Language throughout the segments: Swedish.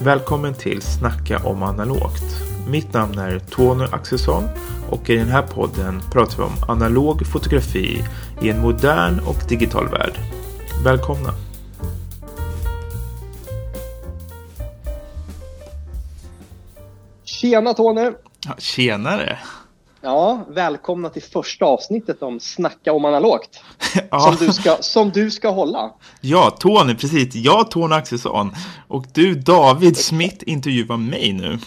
Välkommen till Snacka om analogt. Mitt namn är Tony Axelsson och i den här podden pratar vi om analog fotografi i en modern och digital värld. Välkomna! Tjena Tony! Ja, tjenare! Ja, välkomna till första avsnittet om Snacka om analogt. Ja. Som, du ska, som du ska hålla. Ja, Tony, precis. Jag, Tony Axelsson. Och du, David Smith, intervjuar mig nu.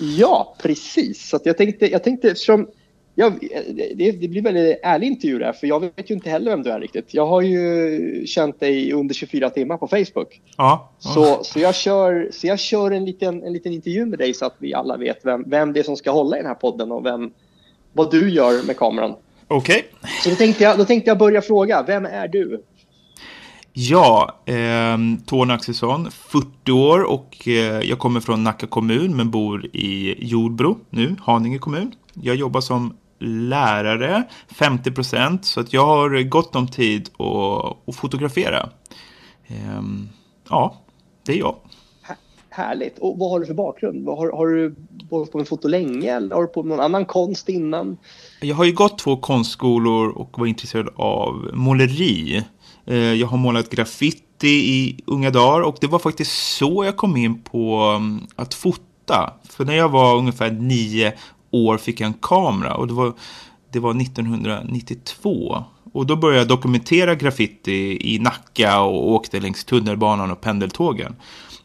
Ja, precis. Så jag tänkte, jag tänkte eftersom jag, det, det blir väldigt ärlig intervju där, för jag vet ju inte heller vem du är riktigt. Jag har ju känt dig under 24 timmar på Facebook. Ja. Så, så, jag, kör, så jag kör en liten, en liten intervju med dig så att vi alla vet vem, vem det är som ska hålla i den här podden och vem, vad du gör med kameran. Okej. Så då tänkte, jag, då tänkte jag börja fråga, vem är du? Ja, eh, Tony Axelsson, 40 år och eh, jag kommer från Nacka kommun men bor i Jordbro nu, Haninge kommun. Jag jobbar som lärare, 50 procent, så att jag har gott om tid att, att fotografera. Eh, ja, det är jag. Härligt. Och vad har du för bakgrund? Har, har du hållit på med foto länge eller har du på med någon annan konst innan? Jag har ju gått två konstskolor och var intresserad av måleri. Eh, jag har målat graffiti i unga dagar och det var faktiskt så jag kom in på mm, att fota. För när jag var ungefär nio år fick jag en kamera och det var, det var 1992. Och då började jag dokumentera graffiti i Nacka och åkte längs tunnelbanan och pendeltågen.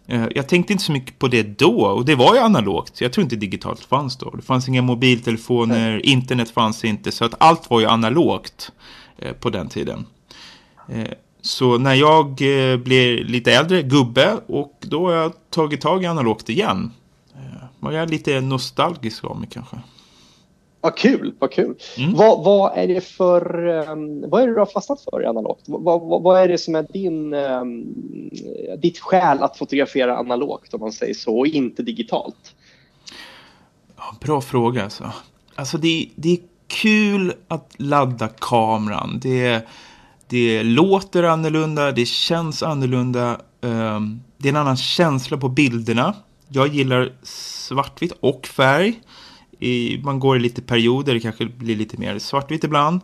Eh, jag tänkte inte så mycket på det då och det var ju analogt. Jag tror inte digitalt fanns då. Det fanns inga mobiltelefoner, Nej. internet fanns inte så att allt var ju analogt eh, på den tiden. Eh, så när jag blev lite äldre, gubbe, och då har jag tagit tag i analogt igen. Var jag lite nostalgisk av mig kanske. Vad kul, vad kul. Mm. Vad, vad, är det för, um, vad är det du har fastnat för i analogt? Vad, vad, vad är det som är din, um, ditt skäl att fotografera analogt om man säger så och inte digitalt? Ja, bra fråga alltså. Alltså det, det är kul att ladda kameran. Det, det låter annorlunda, det känns annorlunda. Um, det är en annan känsla på bilderna. Jag gillar svartvitt och färg i, man går i lite perioder, det kanske blir lite mer svartvitt ibland.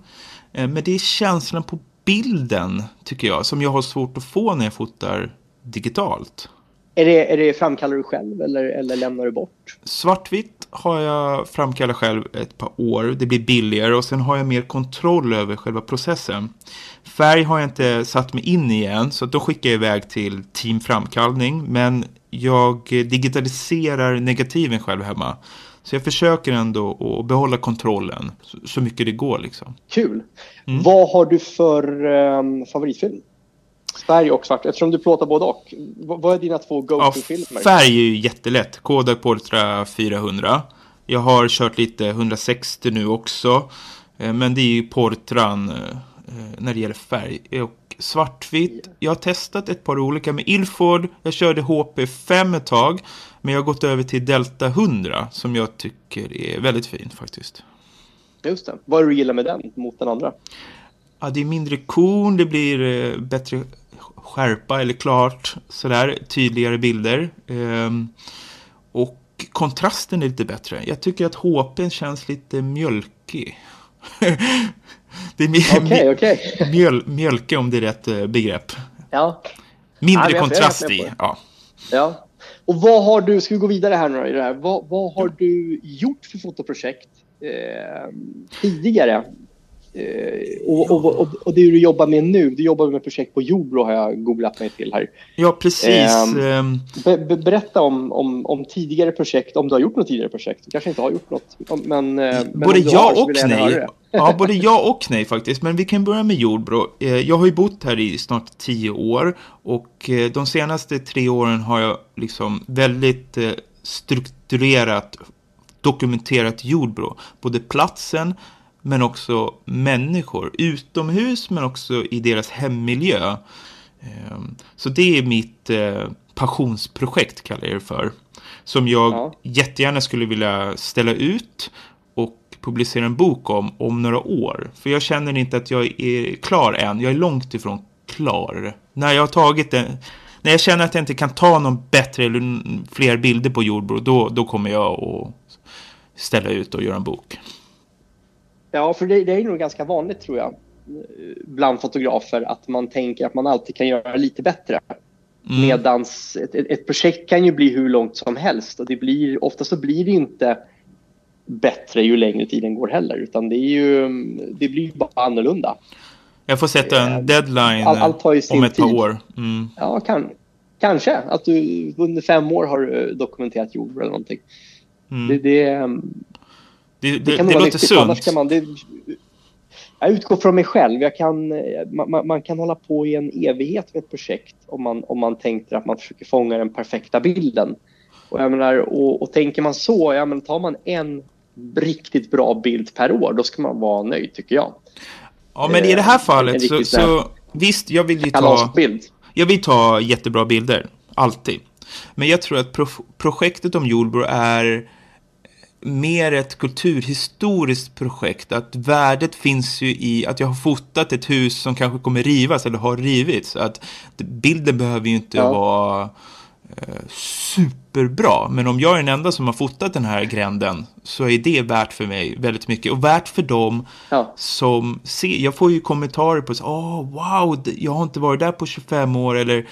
Eh, men det är känslan på bilden, tycker jag, som jag har svårt att få när jag fotar digitalt. Är det, är det framkallar du själv eller, eller lämnar du bort? Svartvitt har jag framkallat själv ett par år. Det blir billigare och sen har jag mer kontroll över själva processen. Färg har jag inte satt mig in i än så då skickar jag iväg till team framkallning. Men jag digitaliserar negativen själv hemma. Så jag försöker ändå att behålla kontrollen så mycket det går. Liksom. Kul. Mm. Vad har du för um, favoritfilm? Färg och svart, eftersom du plåtar både och. vad är dina två go-to-filmer? Ja, färg är ju jättelätt. Kodak Portra 400. Jag har kört lite 160 nu också. Eh, men det är ju Portran eh, eh, när det gäller färg. Och svartvitt. Jag har testat ett par olika med Ilford. Jag körde HP5 ett tag. Men jag har gått över till Delta 100 som jag tycker är väldigt fint faktiskt. Just det. Vad är det du gillar med den mot den andra? Ja, det är mindre korn, det blir eh, bättre skärpa eller klart sådär, tydligare bilder. Ehm, och kontrasten är lite bättre. Jag tycker att HP känns lite mjölkig. det är okay, okay. Mjöl, mjölke om det är rätt eh, begrepp. Ja. Mindre ja, kontrast i. Ja. ja. Och vad har du, ska vi gå vidare här nu i det här, vad, vad har du gjort för fotoprojekt eh, tidigare? Eh, och, och, och, och, det du jobbar med nu, du jobbar med projekt på Jordbro har jag googlat mig till här. Ja, precis. Um, be, be, berätta om, om, om, tidigare projekt, om du har gjort något tidigare projekt. Du kanske inte har gjort något, men... men både ja och nej. Ja, både ja och nej faktiskt. Men vi kan börja med Jordbro. Eh, jag har ju bott här i snart tio år och eh, de senaste tre åren har jag liksom väldigt strukturerat dokumenterat Jordbro. Både platsen, men också människor. Utomhus men också i deras hemmiljö. Ehm, så det är mitt eh, passionsprojekt kallar jag det för. Som jag ja. jättegärna skulle vilja ställa ut och publicera en bok om om några år. För jag känner inte att jag är klar än. Jag är långt ifrån klar. När jag har tagit den, när jag känner att jag inte kan ta någon bättre eller fler bilder på jordbro, då, då kommer jag att ställa ut och göra en bok. Ja, för det, det är nog ganska vanligt tror jag bland fotografer att man tänker att man alltid kan göra lite bättre. Mm. Medans ett, ett, projekt kan ju bli hur långt som helst och det blir, ofta så blir det inte bättre ju längre tiden går heller utan det, är ju, det blir bara annorlunda. Jag får sätta en eh, deadline all, ju sin om ett par tid. år. Mm. Ja, kan, kanske att du under fem år har eh, dokumenterat jord eller någonting. Mm. Det, det, det, det, kan det låter sunt. Man, det, jag utgår från mig själv. Jag kan, man, man, kan hålla på i en evighet med ett projekt om man, om man tänker att man försöker fånga den perfekta bilden. Och, jag menar, och, och tänker man så, ja, men tar man en riktigt bra bild per år, då ska man vara nöjd tycker jag. Ja, men i det här eh, fallet så, så visst, jag vill ju ta... Jag vill ta jättebra bilder, alltid. Men jag tror att pro projektet om Jordbro är mer ett kulturhistoriskt projekt. Att värdet finns ju i att jag har fotat ett hus som kanske kommer rivas eller har rivits. Att bilden behöver ju inte ja. vara superbra. Men om jag är den enda som har fotat den här gränden så är det värt för mig väldigt mycket. Och värt för dem ja. som ser. Jag får ju kommentarer på så, oh, wow, jag har inte varit där på 25 år eller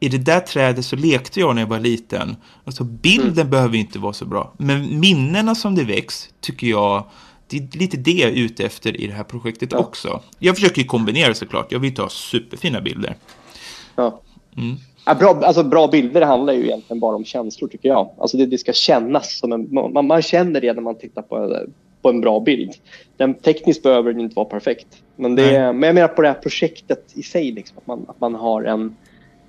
i det där trädet så lekte jag när jag var liten. Alltså bilden mm. behöver inte vara så bra. Men minnena som det väcks tycker jag, det är lite det jag är ute efter i det här projektet ja. också. Jag försöker kombinera såklart. Jag vill ta superfina bilder. Ja. Mm. Ja, bra, alltså, bra bilder handlar ju egentligen bara om känslor tycker jag. Alltså det, det ska kännas som en, man, man känner det när man tittar på, på en bra bild. Den, tekniskt behöver den inte vara perfekt. Men, det, men jag menar på det här projektet i sig, liksom, att, man, att man har en,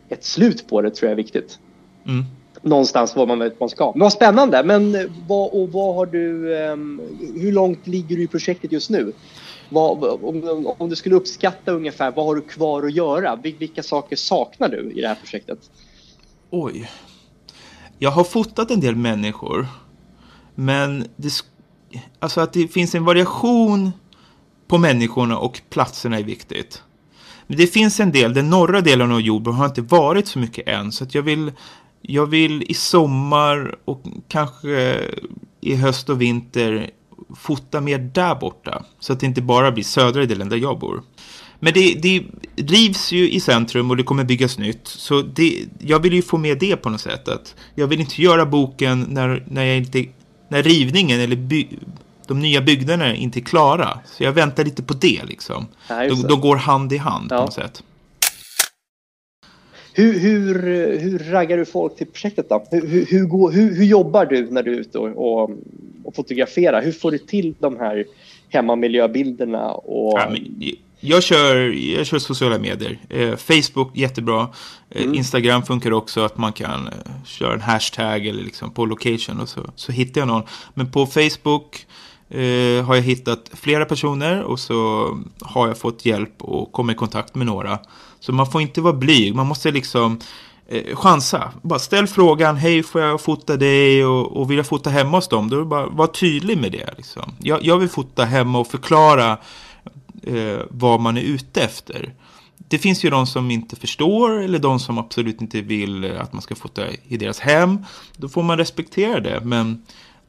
ett slut på det tror jag är viktigt. Mm. Någonstans var man vet man ska. Men vad spännande. Men vad, och vad har du, um, hur långt ligger du i projektet just nu? Vad, om, om, du skulle uppskatta ungefär, vad har du kvar att göra? Vilka saker saknar du i det här projektet? Oj. Jag har fotat en del människor. Men det, alltså att det finns en variation på människorna och platserna är viktigt. Men det finns en del, den norra delen av Jordbro har inte varit så mycket än. Så att jag vill, jag vill i sommar och kanske i höst och vinter fota mer där borta. Så att det inte bara blir södra delen där jag bor. Men det, det rivs ju i centrum och det kommer byggas nytt. Så det, jag vill ju få med det på något sätt. Att jag vill inte göra boken när, när, jag inte, när rivningen eller by, de nya byggnaderna inte är klara. Så jag väntar lite på det liksom. Ja, de, de, går hand i hand ja. på något sätt. Hur, hur, hur raggar du folk till projektet då? Hur, hur, hur, hur jobbar du när du är ute och, och, och fotograferar? Hur får du till de här hemmamiljöbilderna? Och... Ja, jag kör, jag kör sociala medier. Eh, Facebook jättebra. Eh, mm. Instagram funkar också att man kan eh, köra en hashtag eller liksom på location och så, så hittar jag någon. Men på Facebook eh, har jag hittat flera personer och så har jag fått hjälp och kommit i kontakt med några. Så man får inte vara blyg, man måste liksom eh, chansa. Bara ställ frågan, hej får jag fota dig och, och vill jag fota hemma hos dem? Då är det bara var tydlig med det. Liksom. Jag, jag vill fota hemma och förklara eh, vad man är ute efter. Det finns ju de som inte förstår eller de som absolut inte vill eh, att man ska fota i deras hem. Då får man respektera det. Men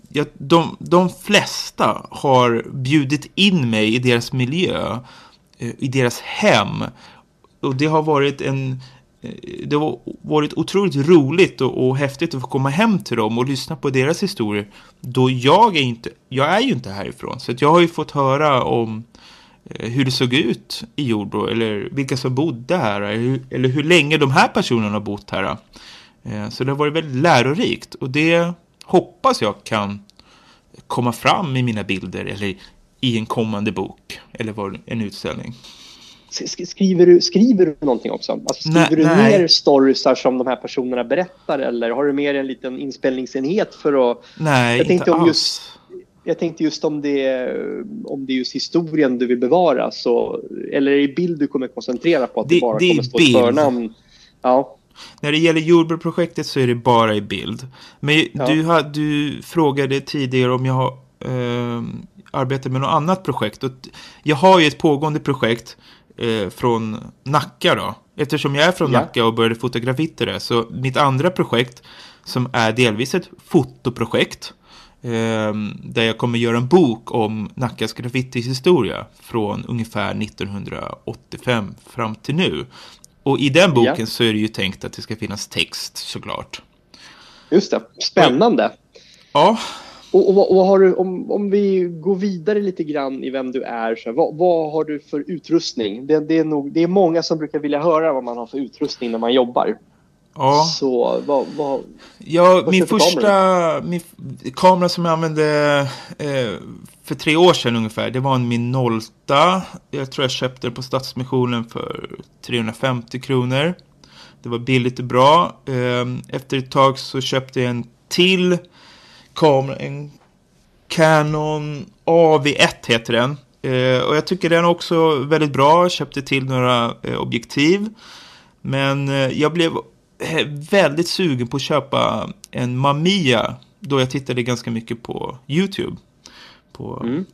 jag, de, de flesta har bjudit in mig i deras miljö, eh, i deras hem. Och det har varit en Eh, det har varit otroligt roligt och, och häftigt att få komma hem till dem och lyssna på deras historier. Då jag är inte, jag är ju inte härifrån. Så jag har ju fått höra om eh, hur det såg ut i Jordbro eller vilka som bodde här eller hur länge de här personerna har bott här. Eh, så det har varit väldigt lärorikt och det hoppas jag kan komma fram i mina bilder eller i en kommande bok eller en utställning. Skriver du, skriver du någonting också? Alltså skriver nej, du nej. ner storiesar som de här personerna berättar eller har du mer en liten inspelningsenhet för att... Nej, jag tänkte inte om just, Jag tänkte just om det, om det är just historien du vill bevara så, eller är det bild du kommer koncentrera på? Att det, det bara det kommer stå ett förnamn? Ja. När det gäller jordbruksprojektet så är det bara i bild. Men ja. du, du frågade tidigare om jag har eh, arbetat med något annat projekt. Och jag har ju ett pågående projekt eh, från Nacka då. eftersom jag är från Ja. Nacka och började fotografera där, så mitt andra projekt, som är delvis ett fotoprojekt, eh, där jag kommer göra en bok om Nackas graffitis historia från ungefär 1985 fram till nu. Och i den boken Ja. så är det ju tänkt att det ska finnas text såklart. Just det, spännande. Ja, Och, och, och vad har du, om, om vi går vidare lite grann i vem du är, så, här, vad, vad har du för utrustning? Det, det, är nog, det är många som brukar vilja höra vad man har för utrustning när man jobbar. ja. Så vad, vad, Ja, Vad min första min kamera som jag använde eh, för tre år sedan ungefär, det var en Minolta. Jag tror jag köpte den på Stadsmissionen för 350 kronor. Det var billigt och bra. Eh, efter ett tag så köpte jag en till kamera, en Canon AV1 heter den. Eh, och jag tycker den är också väldigt bra. Jag köpte till några eh, objektiv. Men eh, jag blev väldigt sugen på att köpa en Mamiya då jag tittade ganska mycket på YouTube. På Mm.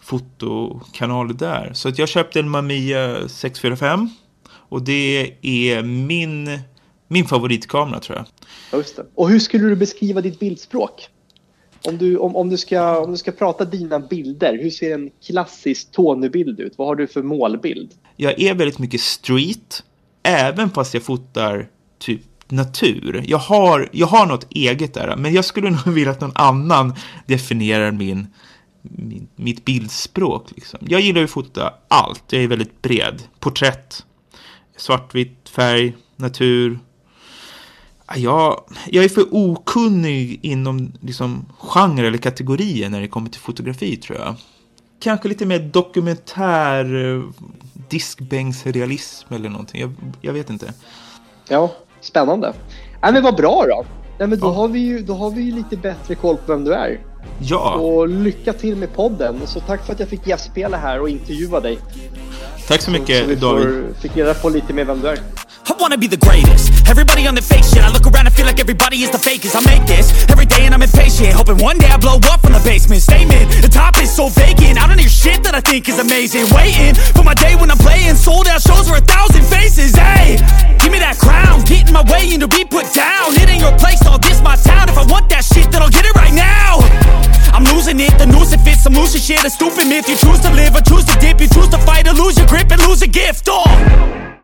fotokanaler där. Så att jag köpte en Mamiya 645. Och det är min, min favoritkamera tror jag. ja, just det. Och hur skulle du beskriva ditt bildspråk? Om du, om, om, du ska, om du ska prata dina bilder, hur ser en klassisk Tony-bild ut? Vad har du för målbild? Jag är väldigt mycket street. Även fast jag fotar typ natur. Jag har, jag har något eget där. Men jag skulle nog vilja att någon annan definierar min, min, mitt bildspråk. Liksom. Jag gillar att fota allt. Jag är väldigt bred. Porträtt, svartvitt, färg, natur. Ja, Jag, jag är för okunnig inom liksom, genre eller kategorier när det kommer till fotografi tror jag. Kanske lite mer dokumentär, eh, diskbänksrealism eller någonting. Jag, jag vet inte. Ja, spännande. Nej, men vad bra då. Nej, men då, Ja. har vi ju, då har vi ju lite bättre koll på vem du är. Ja, Och lycka till med podden. Så tack för att jag fick gästspela här och intervjua dig. tack så Så vi mycket David. får, fick reda på lite mer vem du är. I wanna be the greatest. Everybody on the fake shit. I look around and feel like everybody is the fakest. I make this every day and I'm impatient. Hoping one day I blow up from the basement. Statement, the top is so vacant. I don't hear shit that I think is amazing. Waiting for my day when I'm playing sold out shows for a thousand faces. Hey, give me that crown. Get in my way and to be put down. It ain't your place, all this my town. If I want that shit, then I'll get it right now. I'm losing it, the noose it fits, some losing shit, a stupid myth. You choose to live or choose to dip, you choose to fight or lose your grip and lose a gift. Oh.